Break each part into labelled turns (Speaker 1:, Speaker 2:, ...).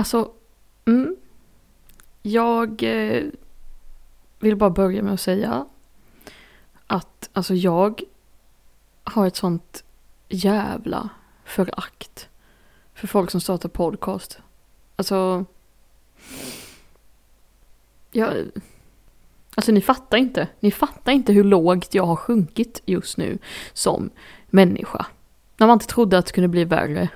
Speaker 1: Alltså, mm. Jag eh, vill bara börja med att säga att alltså jag har ett sånt jävla förakt för folk som startar podcast. Alltså, jag, alltså ni fattar inte. Ni fattar inte hur lågt jag har sjunkit just nu som människa. När man inte trodde att det kunde bli värre.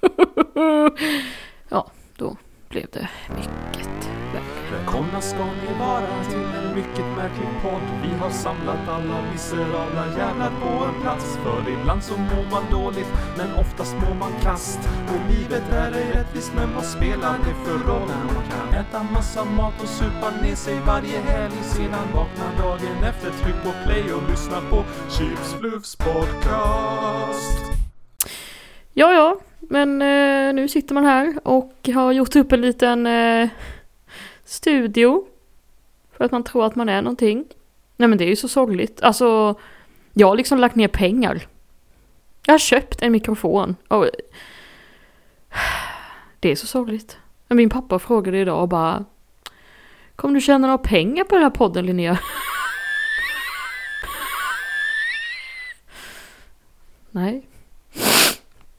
Speaker 1: ja, då blev det mycket värre.
Speaker 2: Välkomna ska ni vara till en mycket märklig podd. Vi har samlat alla miserabla jävlar på en plats. För ibland så mår man dåligt, men oftast mår man kast. Och livet är ej rättvist, men vad spelar det för roll? När man kan äta massa mat och supa ner sig varje helg. Sedan vakna dagen efter, tryck på play och lyssna på Chips Fluffs podcast.
Speaker 1: Ja, ja, men eh, nu sitter man här och har gjort upp en liten eh, studio. För att man tror att man är någonting. Nej men det är ju så sorgligt. Alltså, jag har liksom lagt ner pengar. Jag har köpt en mikrofon. Och, det är så sorgligt. Min pappa frågade idag och bara Kommer du tjäna några pengar på den här podden Linnea? Nej.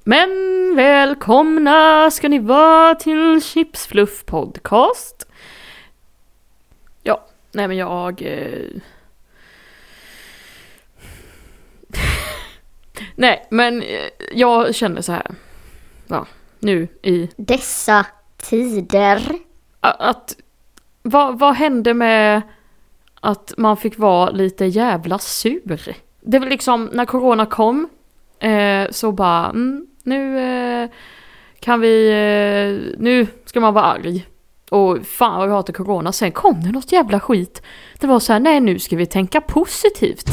Speaker 1: Men välkomna ska ni vara till Chipsfluff podcast. Ja, nej men jag... Eh... nej, men eh, jag känner så här. Ja, nu i...
Speaker 3: Dessa tider.
Speaker 1: Att... Vad, vad hände med att man fick vara lite jävla sur? Det var liksom när corona kom eh, så bara... Mm, nu eh, kan vi... Eh, nu ska man vara arg. Och fan vad vi hatar corona. Sen kom det något jävla skit. Det var så här, nej nu ska vi tänka positivt.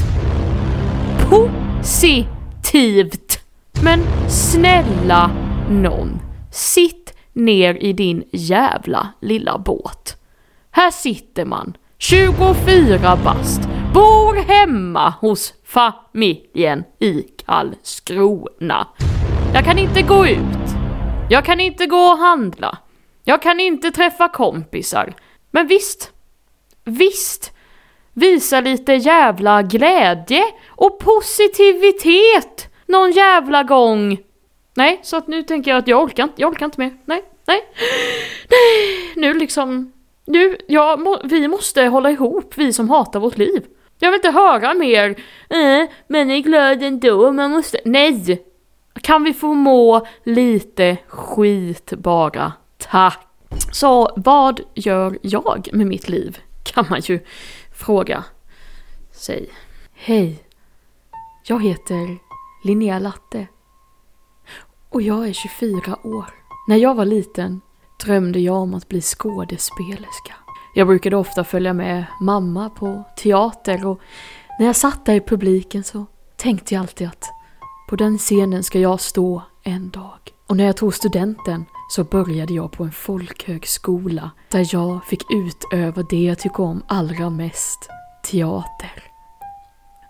Speaker 1: Positivt! Men snälla någon. Sitt ner i din jävla lilla båt. Här sitter man, 24 bast, bor hemma hos familjen i Karlskrona. Jag kan inte gå ut. Jag kan inte gå och handla. Jag kan inte träffa kompisar. Men visst, visst, visa lite jävla glädje och positivitet någon jävla gång. Nej, så att nu tänker jag att jag orkar inte, jag orkar inte mer. Nej, nej, nej, nu liksom, nu, ja, må, vi måste hålla ihop, vi som hatar vårt liv. Jag vill inte höra mer, eh, men är glad ändå, man måste, nej! Kan vi få må lite skit bara? Tack! Så vad gör jag med mitt liv? Kan man ju fråga sig. Hej, jag heter Linnea Latte. Och jag är 24 år. När jag var liten drömde jag om att bli skådespelerska. Jag brukade ofta följa med mamma på teater och när jag satt där i publiken så tänkte jag alltid att på den scenen ska jag stå en dag. Och när jag tog studenten så började jag på en folkhögskola där jag fick utöva det jag tycker om allra mest, teater.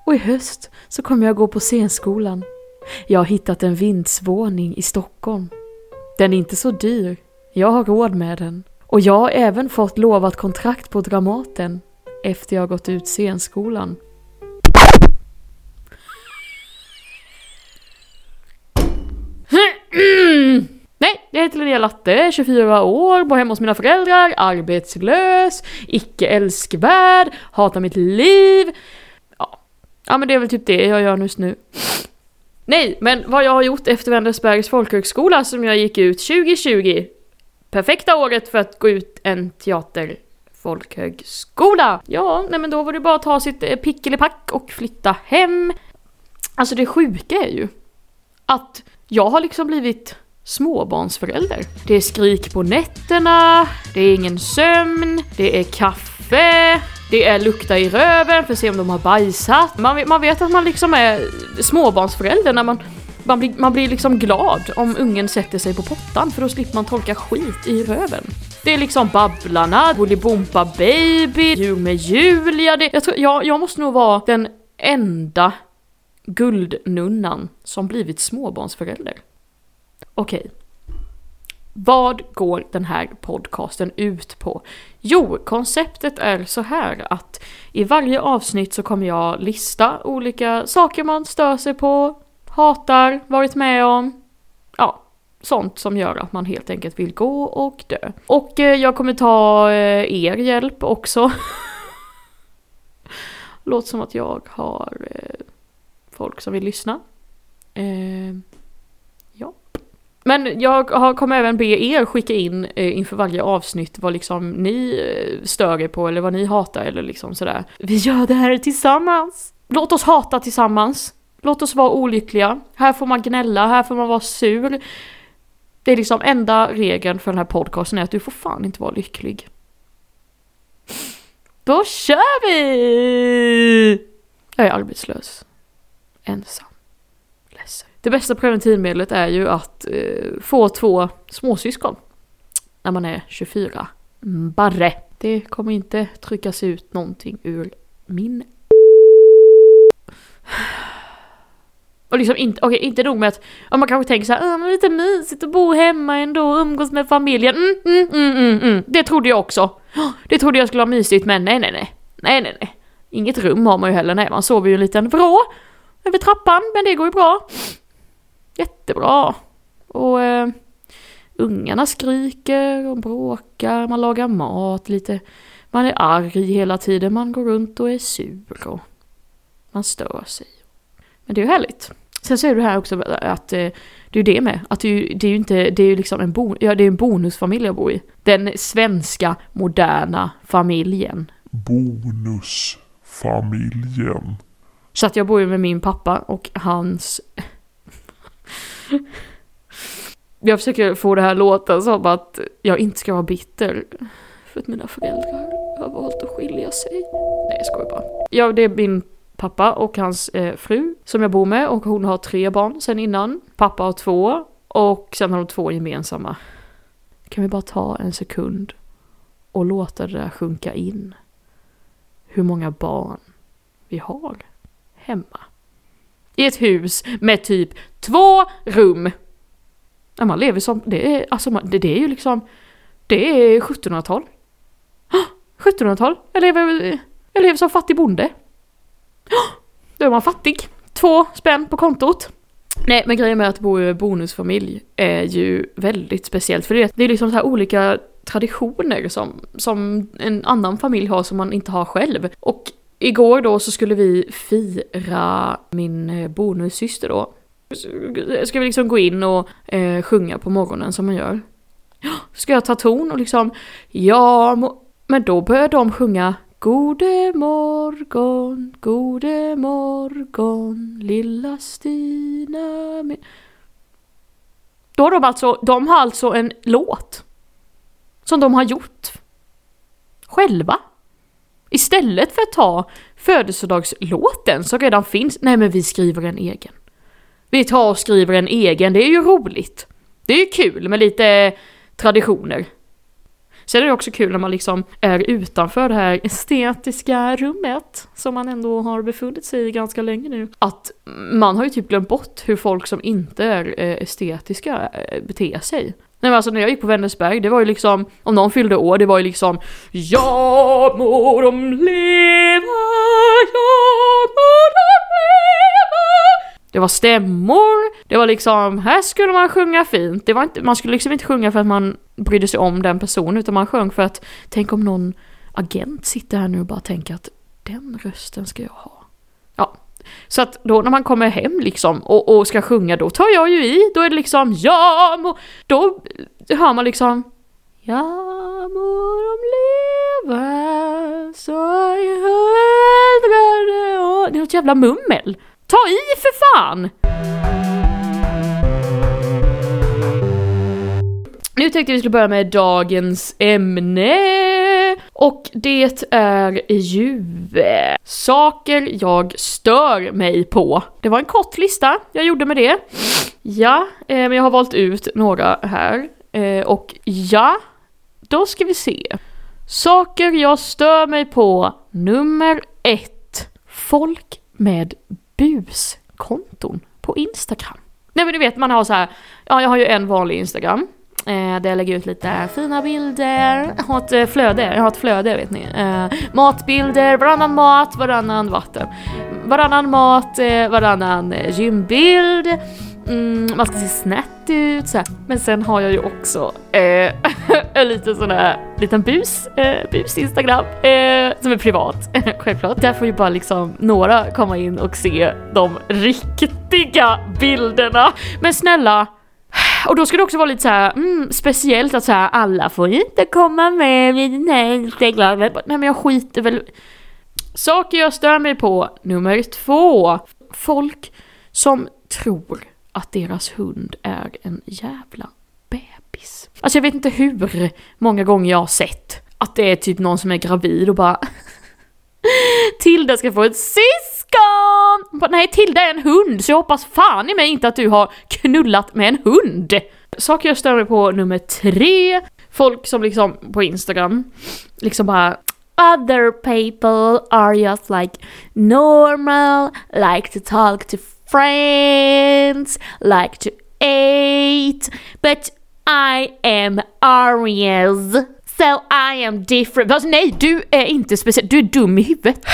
Speaker 1: Och i höst så kommer jag gå på scenskolan. Jag har hittat en vindsvåning i Stockholm. Den är inte så dyr, jag har råd med den. Och jag har även fått lovat kontrakt på Dramaten efter jag gått ut scenskolan. Nej, jag heter Linnea Latte, 24 år, bor hemma hos mina föräldrar, arbetslös, icke älskvärd, hatar mitt liv. Ja. ja, men det är väl typ det jag gör just nu. Nej, men vad jag har gjort efter Vänersbergs folkhögskola som jag gick ut 2020. Perfekta året för att gå ut en teater folkhögskola. Ja, nej men då var det bara att ta sitt eh, pickelipack och flytta hem. Alltså det sjuka är ju att jag har liksom blivit småbarnsförälder. Det är skrik på nätterna, det är ingen sömn, det är kaffe, det är lukta i röven för att se om de har bajsat. Man vet, man vet att man liksom är småbarnsförälder när man, man, blir, man blir liksom glad om ungen sätter sig på pottan för då slipper man torka skit i röven. Det är liksom Babblarna, Bolibompa Baby, Jul med Julia. Det, jag, tror, jag, jag måste nog vara den enda guldnunnan som blivit småbarnsförälder. Okej. Vad går den här podcasten ut på? Jo, konceptet är så här att i varje avsnitt så kommer jag lista olika saker man stör sig på, hatar, varit med om, ja, sånt som gör att man helt enkelt vill gå och dö. Och eh, jag kommer ta eh, er hjälp också. Låter som att jag har eh, folk som vill lyssna. Men jag kommer även be er skicka in eh, inför varje avsnitt vad liksom ni eh, stör er på eller vad ni hatar eller liksom sådär. Vi gör det här tillsammans! Låt oss hata tillsammans. Låt oss vara olyckliga. Här får man gnälla, här får man vara sur. Det är liksom enda regeln för den här podcasten är att du får fan inte vara lycklig. Då kör vi! Jag är arbetslös. Ensam. Det bästa preventivmedlet är ju att eh, få två småsyskon. När man är 24. Barre. Det kommer inte tryckas ut någonting ur min och liksom inte, okej, inte nog med att om man kanske tänker så här, men lite mysigt att bo hemma ändå och umgås med familjen. Mm, mm, mm, mm, mm. Det trodde jag också. Det trodde jag skulle vara mysigt, men nej, nej, nej. Nej, nej, nej. Inget rum har man ju heller, nej. Man sover ju i en liten vrå över trappan, men det går ju bra. Jättebra. Och eh, ungarna skriker och bråkar, man lagar mat lite. Man är arg hela tiden, man går runt och är sur och man stör sig. Men det är ju härligt. Sen så är det här också att eh, det är det med, att det är ju, det är ju inte, det är ju liksom en, bon, ja, det är en bonusfamilj jag bor i. Den svenska moderna familjen.
Speaker 2: Bonusfamiljen.
Speaker 1: Så att jag bor ju med min pappa och hans... jag försöker få det här låta som att jag inte ska vara bitter. För att mina föräldrar har valt att skilja sig. Nej jag skojar bara. Ja, det är min pappa och hans eh, fru som jag bor med och hon har tre barn sen innan. Pappa har två och sen har de två gemensamma. Kan vi bara ta en sekund och låta det där sjunka in? Hur många barn vi har hemma. I ett hus med typ två rum. Ja, man lever som, det är, alltså det, det är ju liksom, det är 1700-tal. 1700-tal? Jag lever, jag lever som fattig bonde. Då är man fattig. Två spänn på kontot. Nej, men grejen med att bo i bonusfamilj är ju väldigt speciellt. För det, det är liksom så här olika traditioner som, som en annan familj har som man inte har själv. Och igår då så skulle vi fira min eh, bonussyster då. Ska vi liksom gå in och eh, sjunga på morgonen som man gör. Ska jag ta ton och liksom, ja, men då börjar de sjunga Gode morgon, gode morgon, lilla Stina min... Då har de alltså, de har alltså en låt. Som de har gjort. Själva. Istället för att ta födelsedagslåten som redan finns. Nej men vi skriver en egen. Vi tar och skriver en egen, det är ju roligt. Det är ju kul med lite traditioner. Sen är det också kul när man liksom är utanför det här estetiska rummet som man ändå har befunnit sig i ganska länge nu. Att man har ju typ glömt bort hur folk som inte är eh, estetiska eh, beter sig. Nej men alltså när jag gick på Vänersberg, det var ju liksom, om någon fyllde år, det var ju liksom Ja må de leva, ja må de leva det var stämmor, det var liksom, här skulle man sjunga fint. Det var inte, man skulle liksom inte sjunga för att man brydde sig om den personen, utan man sjöng för att, tänk om någon agent sitter här nu och bara tänker att den rösten ska jag ha. Så att då när man kommer hem liksom och, och ska sjunga, då tar jag ju i, då är det liksom ja, må, då hör man liksom Ja må de leva så i hundrade år. Det är något jävla mummel. Ta i för fan! Nu tänkte vi skulle börja med dagens ämne. Och det är ju saker jag stör mig på. Det var en kort lista jag gjorde med det. Ja, eh, men jag har valt ut några här. Eh, och ja, då ska vi se. Saker jag stör mig på. Nummer ett. Folk med buskonton på Instagram. Nej men du vet man har så här, ja jag har ju en vanlig Instagram Eh, där jag lägger ut lite fina bilder. Jag har ett eh, flöde, jag har ett flöde vet ni. Eh, matbilder, varannan mat, varannan vatten. Varannan mat, eh, varannan gymbild. Mm, man ska se snett ut så här. Men sen har jag ju också eh, en liten sån här liten bus, eh, bus Instagram eh, som är privat självklart. Där får ju bara liksom några komma in och se de riktiga bilderna. Men snälla och då ska det också vara lite så här, mm, speciellt att så här, alla får inte komma med vid den här Instagramen. Nej men jag skiter väl Saker jag stör mig på, nummer två. Folk som tror att deras hund är en jävla bebis. Alltså jag vet inte hur många gånger jag har sett att det är typ någon som är gravid och bara Tilda ska få ett syskon! Nej, Tilda är en hund, så jag hoppas fan i mig inte att du har knullat med en hund. Saker jag stör mig på nummer tre. Folk som liksom på Instagram liksom bara Other people are just like normal, like to talk to friends, like to eat, but I am Aries. So I am different. Alltså, nej, du är inte speciell. Du är dum i huvudet.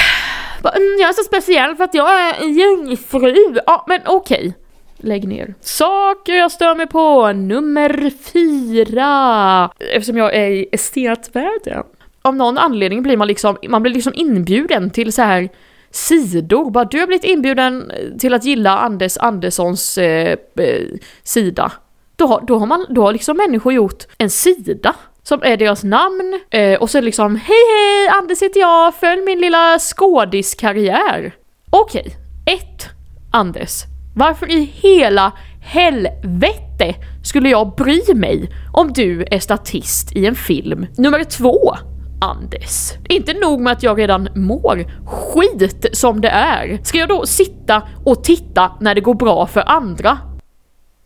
Speaker 1: Mm, jag är så speciell för att jag är en jungfru. Ja, men okej. Okay. Lägg ner. Saker jag stör mig på. Nummer fyra. Eftersom jag är i estetvärlden. Av någon anledning blir man liksom, man blir liksom inbjuden till så här sidor. Bara du har blivit inbjuden till att gilla Anders Anderssons eh, eh, sida. Då har, då, har man, då har liksom människor gjort en sida som är deras namn eh, och så liksom hej hej Anders heter jag, följ min lilla skådiskarriär. Okej, okay. ett Anders. Varför i hela helvete skulle jag bry mig om du är statist i en film? Nummer två. Anders. Inte nog med att jag redan mår skit som det är. Ska jag då sitta och titta när det går bra för andra?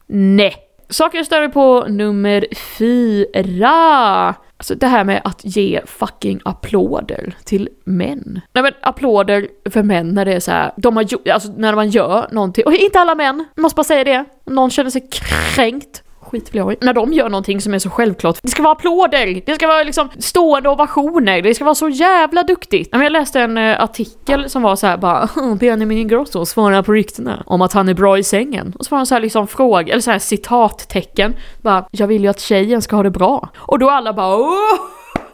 Speaker 1: Nej. Saker jag stör mig på nummer fyra. Alltså det här med att ge fucking applåder till män. Nej men applåder för män när det är så här, de har gjort, alltså när man gör någonting, och inte alla män, måste bara säga det. Någon känner sig kränkt skit vill jag När de gör någonting som är så självklart. Det ska vara applåder, det ska vara liksom stående ovationer, det ska vara så jävla duktigt. Jag läste en eh, artikel som var så här bara Benjamin Ingrosso svarar på ryktena om att han är bra i sängen. Och så var han så här liksom fråga, eller så här citattecken. Bara, jag vill ju att tjejen ska ha det bra. Och då alla bara oh,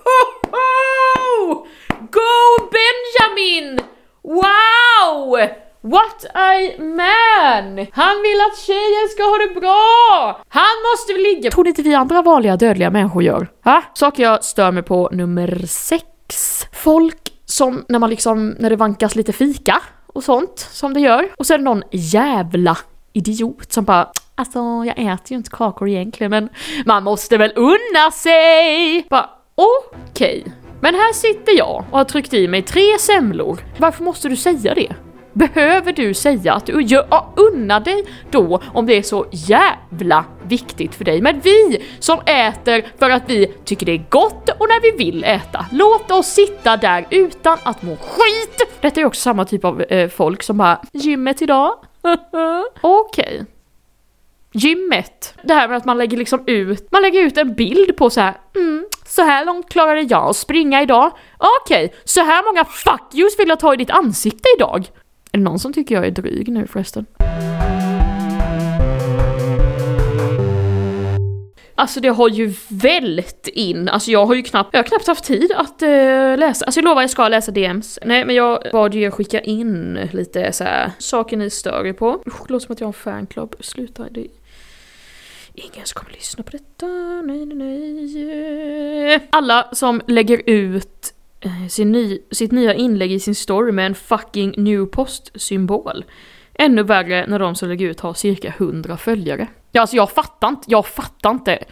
Speaker 1: oh, oh, Go Benjamin! Wow! What I man! Han vill att tjejen ska ha det bra! Han måste väl ligga... Tror ni inte vi andra vanliga dödliga människor gör? Ha? Saker jag stör mig på nummer sex. Folk som när man liksom, när det vankas lite fika och sånt som det gör. Och sen någon jävla idiot som bara Alltså jag äter ju inte kakor egentligen men man måste väl unna sig! Bara okej. Okay. Men här sitter jag och har tryckt i mig tre semlor. Varför måste du säga det? Behöver du säga att du gör, unna dig då om det är så jävla viktigt för dig. Men vi som äter för att vi tycker det är gott och när vi vill äta, låt oss sitta där utan att må skit! Detta är också samma typ av eh, folk som bara “gymmet idag?” Okej. Okay. Gymmet, det här med att man lägger liksom ut, man lägger ut en bild på så här, mm, så här långt klarade jag att springa idag. Okej, okay, så här många fuck yous vill jag ta i ditt ansikte idag. Är det någon som tycker jag är dryg nu förresten? Alltså det har ju vällt in, alltså jag har ju knappt, jag har knappt haft tid att uh, läsa. Alltså jag lovar jag ska läsa DMs. Nej men jag bad ju skicka in lite så här, saker ni stör er på. Usch, det låter som att jag har en fanclub. Sluta, det Ingen som kommer lyssna på detta, nej nej nej. Alla som lägger ut Eh, sin ny, sitt nya inlägg i sin story med en fucking new post-symbol. Ännu värre när de som lägger ut har cirka 100 följare. Ja, alltså jag fattar inte, jag fattar inte.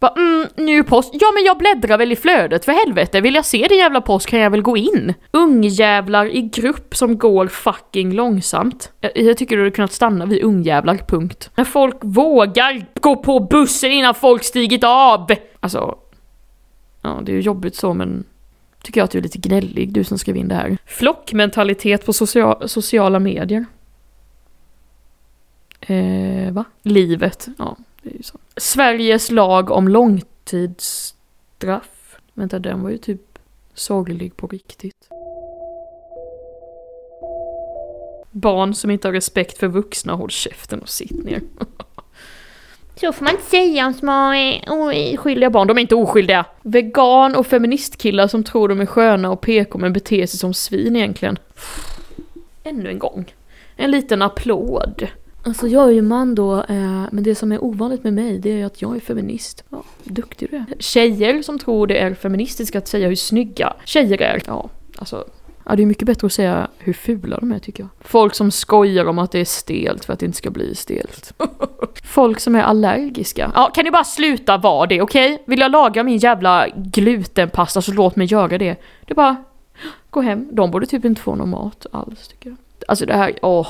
Speaker 1: Bara, mm, new post. Ja men jag bläddrar väl i flödet för helvete. Vill jag se din jävla post kan jag väl gå in. Ungjävlar i grupp som går fucking långsamt. Jag, jag tycker du hade kunnat stanna vid ungjävlar, punkt. När folk vågar gå på bussen innan folk stigit av. Alltså, ja det är ju jobbigt så men tycker jag att du är lite gnällig, du som skrev in det här. Flockmentalitet på social, sociala medier. Eh, va? Livet. Ja, det är ju så. Sveriges lag om långtidsstraff. Vänta, den var ju typ sorglig på riktigt. Barn som inte har respekt för vuxna, håll käften och sitt ner.
Speaker 3: Så får man inte säga om små eh,
Speaker 1: Oskyldiga barn, de är inte oskyldiga. Vegan och feministkillar som tror de är sköna och PK men beter sig som svin egentligen. Ännu en gång. En liten applåd. Alltså jag är ju man då, eh, men det som är ovanligt med mig det är att jag är feminist. Ja, duktig du är. Tjejer som tror det är feministiskt att säga hur snygga tjejer är. Ja, alltså Ja, det är mycket bättre att säga hur fula de är tycker jag. Folk som skojar om att det är stelt för att det inte ska bli stelt. Folk som är allergiska. Ja, kan ni bara sluta vara det, okej? Okay? Vill jag laga min jävla glutenpasta så låt mig göra det. Det är bara, gå hem. De borde typ inte få någon mat alls tycker jag. Alltså det här, åh.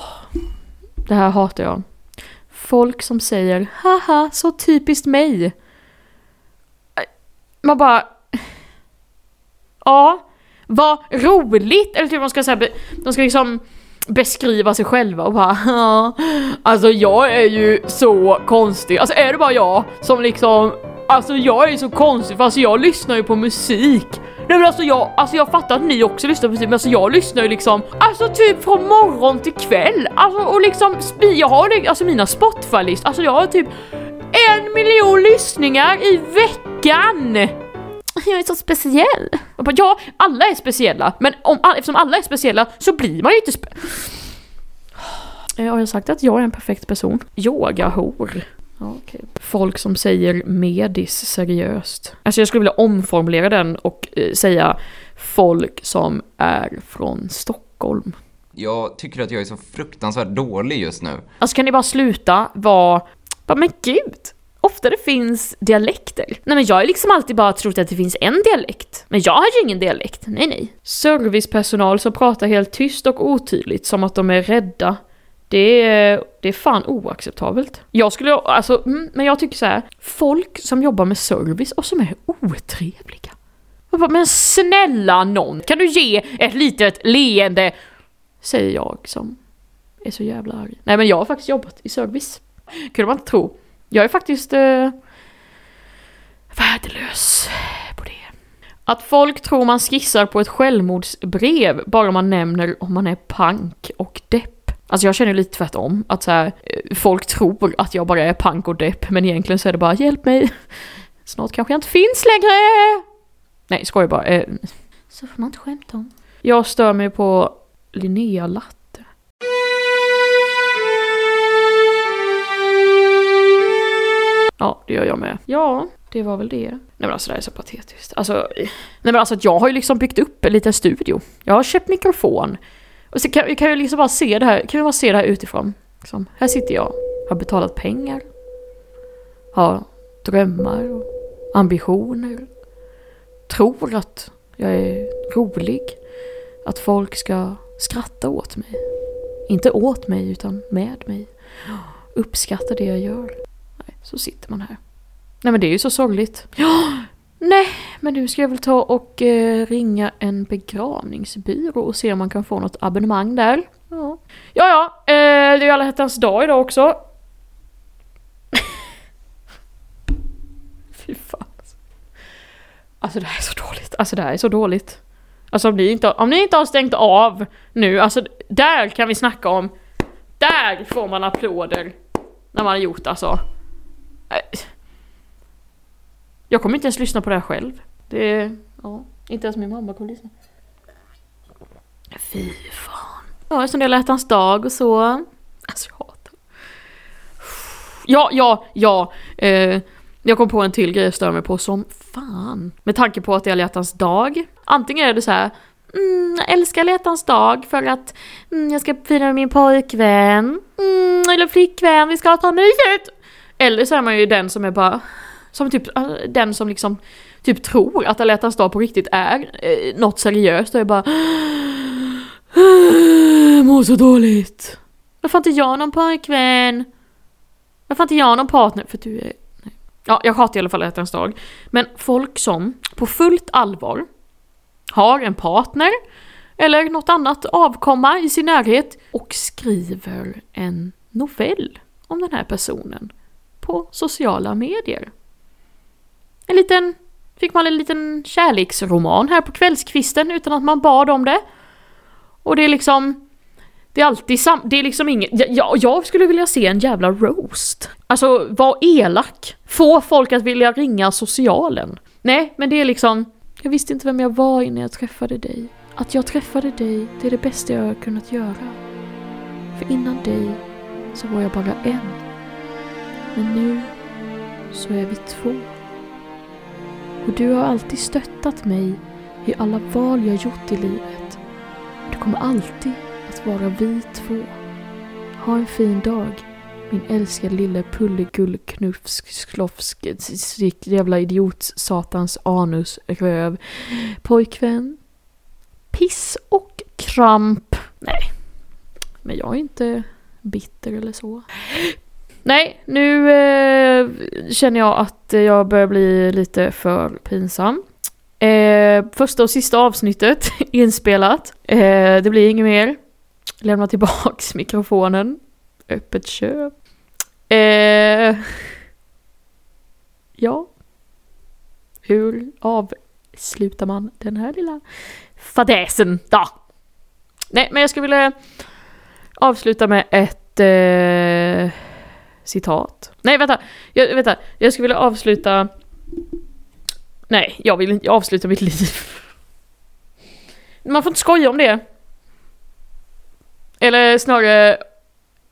Speaker 1: Det här hatar jag. Folk som säger haha, så typiskt mig. Man bara... Ja, vad roligt! Eller typ de ska säga, de ska liksom beskriva sig själva och bara ja, alltså jag är ju så konstig. Alltså är det bara jag som liksom, alltså jag är ju så konstig för alltså jag lyssnar ju på musik. Nej men alltså jag, alltså jag fattar att ni också lyssnar på musik men alltså jag lyssnar ju liksom, alltså typ från morgon till kväll. Alltså och liksom, jag har alltså mina Spotify-list, alltså jag har typ en miljon lyssningar i veckan! jag är så speciell. Jag bara, ja, alla är speciella, men om, eftersom alla är speciella så blir man ju inte spe... Jag har sagt att jag är en perfekt person? Yoga-hor. Okay. Folk som säger medis seriöst. Alltså jag skulle vilja omformulera den och eh, säga folk som är från Stockholm.
Speaker 4: Jag tycker att jag är så fruktansvärt dålig just nu.
Speaker 1: Alltså kan ni bara sluta vara... Men gud! Ofta det finns dialekter. Nej men jag har liksom alltid bara trott att det finns en dialekt. Men jag har ju ingen dialekt, nej nej. Servicepersonal som pratar helt tyst och otydligt som att de är rädda. Det är, det är fan oacceptabelt. Jag skulle, alltså, mm, men jag tycker så här. folk som jobbar med service och som är otrevliga. Bara, men snälla någon, kan du ge ett litet leende? Säger jag som är så jävla arg. Nej men jag har faktiskt jobbat i service. Kunde man inte tro. Jag är faktiskt eh, värdelös på det. Att folk tror man skissar på ett självmordsbrev bara man nämner om man är pank och depp. Alltså jag känner lite tvärtom. Att så här, eh, folk tror att jag bara är pank och depp men egentligen så är det bara hjälp mig. Snart kanske jag inte finns längre. Nej, skojar bara. Eh, så får man inte skämta om. Jag stör mig på Linnea Latt Ja, det gör jag med. Ja, det var väl det. Nej men alltså det här är så patetiskt. Alltså, nej men alltså jag har ju liksom byggt upp en liten studio. Jag har köpt mikrofon. Och så kan, kan jag liksom bara se det här, kan vi bara se det här utifrån. Liksom, här sitter jag, har betalat pengar. Har drömmar och ambitioner. Tror att jag är rolig. Att folk ska skratta åt mig. Inte åt mig utan med mig. Uppskatta det jag gör. Så sitter man här. Nej men det är ju så sorgligt. Ja, nej, men nu ska jag väl ta och eh, ringa en begravningsbyrå och se om man kan få något abonnemang där. Ja, ja, ja eh, det är ju alla hjärtans dag idag också. Fy fan. Alltså det här är så dåligt. Alltså det här är så dåligt. Alltså om ni inte, om ni inte har stängt av nu, alltså där kan vi snacka om. Där får man applåder. När man har gjort alltså. Jag kommer inte ens lyssna på det här själv. Det ja, inte ens min mamma kommer lyssna. Fy fan. Ja, som det lät hans dag och så. Alltså jag hatar Ja, ja, ja. Eh, jag kom på en till grej jag stör mig på som fan. Med tanke på att det är alla dag. Antingen är det så här. Mm, jag älskar alla dag för att mm, jag ska fira med min pojkvän. Mm, eller flickvän, vi ska ta mysigt. Eller så är man ju den som är bara, som typ, äh, den som liksom typ tror att alla hjärtans dag på riktigt är eh, något seriöst och är bara äh, Mår så dåligt. Varför inte jag någon pojkvän? Varför inte jag någon partner? För du är... Nej. Ja, jag hatar i alla fall hjärtans dag. Men folk som på fullt allvar har en partner eller något annat avkomma i sin närhet och skriver en novell om den här personen på sociala medier. En liten, fick man en liten kärleksroman här på kvällskvisten utan att man bad om det. Och det är liksom, det är alltid sam, det är liksom inget, jag, jag skulle vilja se en jävla roast. Alltså, var elak. Få folk att vilja ringa socialen. Nej, men det är liksom, jag visste inte vem jag var innan jag träffade dig. Att jag träffade dig, det är det bästa jag har kunnat göra. För innan dig så var jag bara en. Men nu så är vi två. Och du har alltid stöttat mig i alla val jag gjort i livet. Du kommer alltid att vara vi två. Ha en fin dag, min älskade lille pullegullknuffsklofsk jävla idiot satans anus röv pojkvän. Piss och kramp. Nej, men jag är inte bitter eller så. Nej, nu eh, känner jag att jag börjar bli lite för pinsam. Eh, första och sista avsnittet inspelat. Eh, det blir inget mer. Lämna tillbaks mikrofonen. Öppet köp. Eh, ja. Hur avslutar man den här lilla fadäsen då? Nej, men jag skulle vilja avsluta med ett eh, citat. Nej, vänta. Jag, vänta. Jag skulle vilja avsluta... Nej, jag vill inte avsluta mitt liv. Man får inte skoja om det. Eller snarare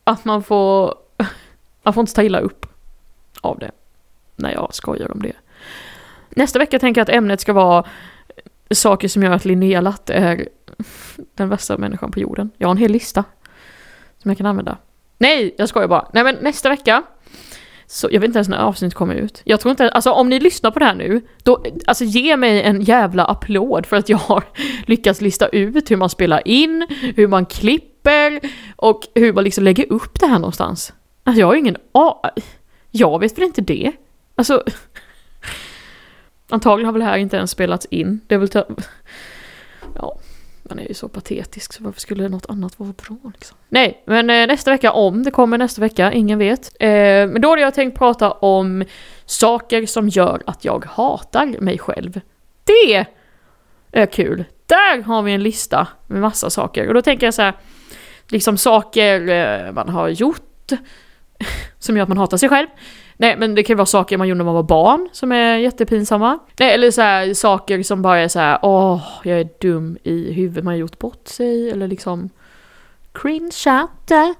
Speaker 1: att man får... Man får inte ta illa upp av det. När jag skojar om det. Nästa vecka tänker jag att ämnet ska vara saker som gör att Linnea Latte är den värsta människan på jorden. Jag har en hel lista som jag kan använda. Nej, jag skojar bara. Nej men nästa vecka så jag vet inte ens när avsnittet kommer ut. Jag tror inte, alltså om ni lyssnar på det här nu, då, alltså ge mig en jävla applåd för att jag har lyckats lista ut hur man spelar in, hur man klipper och hur man liksom lägger upp det här någonstans. Alltså jag har ingen a Jag vet väl inte det? Alltså... Antagligen har väl det här inte ens spelats in. Det är väl... Ja, man är ju så patetisk så varför skulle något annat vara bra liksom? Nej, men eh, nästa vecka, om det kommer nästa vecka, ingen vet. Eh, men då hade jag tänkt prata om saker som gör att jag hatar mig själv. Det är kul. Där har vi en lista med massa saker. Och då tänker jag så här, liksom saker eh, man har gjort som gör att man hatar sig själv. Nej men det kan vara saker man gjorde när man var barn som är jättepinsamma. Nej eller så här, saker som bara är så här: åh jag är dum i huvudet, man har gjort bort sig eller liksom cringe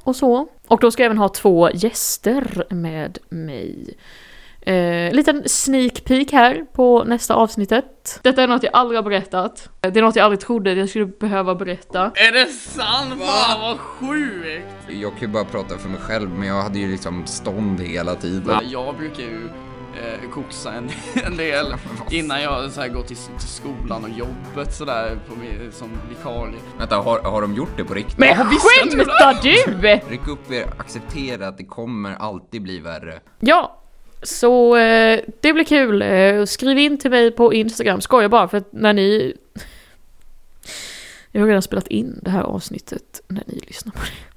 Speaker 1: och så. Och då ska jag även ha två gäster med mig. Eh, liten sneak peek här på nästa avsnittet. Detta är något jag aldrig har berättat. Det är något jag aldrig trodde jag skulle behöva berätta.
Speaker 5: Är det sant? Fan vad sjukt!
Speaker 4: Jag kan ju bara prata för mig själv, men jag hade ju liksom stånd hela tiden.
Speaker 5: Jag brukar ju eh, koxa en, en del innan jag så här, går till, till skolan och jobbet sådär på min, som vikarie.
Speaker 4: Vänta, har, har de gjort det på riktigt?
Speaker 1: Men skämtar du?
Speaker 4: Ryck upp er, acceptera att det kommer alltid bli värre.
Speaker 1: Ja, så eh, det blir kul. Eh, skriv in till mig på Instagram, skoja bara för att när ni... Jag har redan spelat in det här avsnittet när ni lyssnar på det.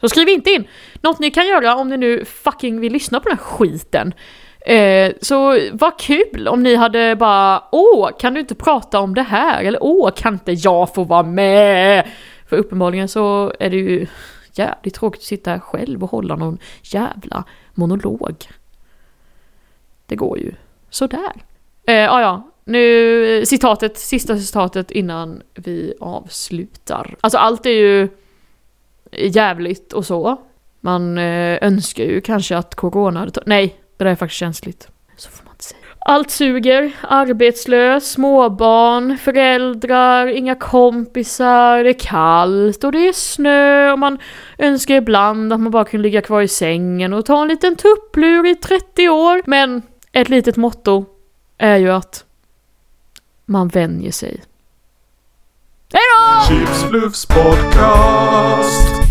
Speaker 1: Så skriv inte in! Något ni kan göra om ni nu fucking vill lyssna på den här skiten. Eh, så vad kul om ni hade bara Åh, kan du inte prata om det här? Eller åh, kan inte jag få vara med? För uppenbarligen så är det ju jävligt tråkigt att sitta här själv och hålla någon jävla monolog. Det går ju sådär. Eh, ah, ja, nu eh, citatet, sista citatet innan vi avslutar. Alltså allt är ju jävligt och så. Man eh, önskar ju kanske att corona hade Nej, det där är faktiskt känsligt. Så får man inte säga. Allt suger, arbetslös, småbarn, föräldrar, inga kompisar, det är kallt och det är snö och man önskar ibland att man bara kunde ligga kvar i sängen och ta en liten tupplur i 30 år. Men ett litet motto är ju att man vänjer sig. Hejdå!
Speaker 2: Chips Bluffs podcast.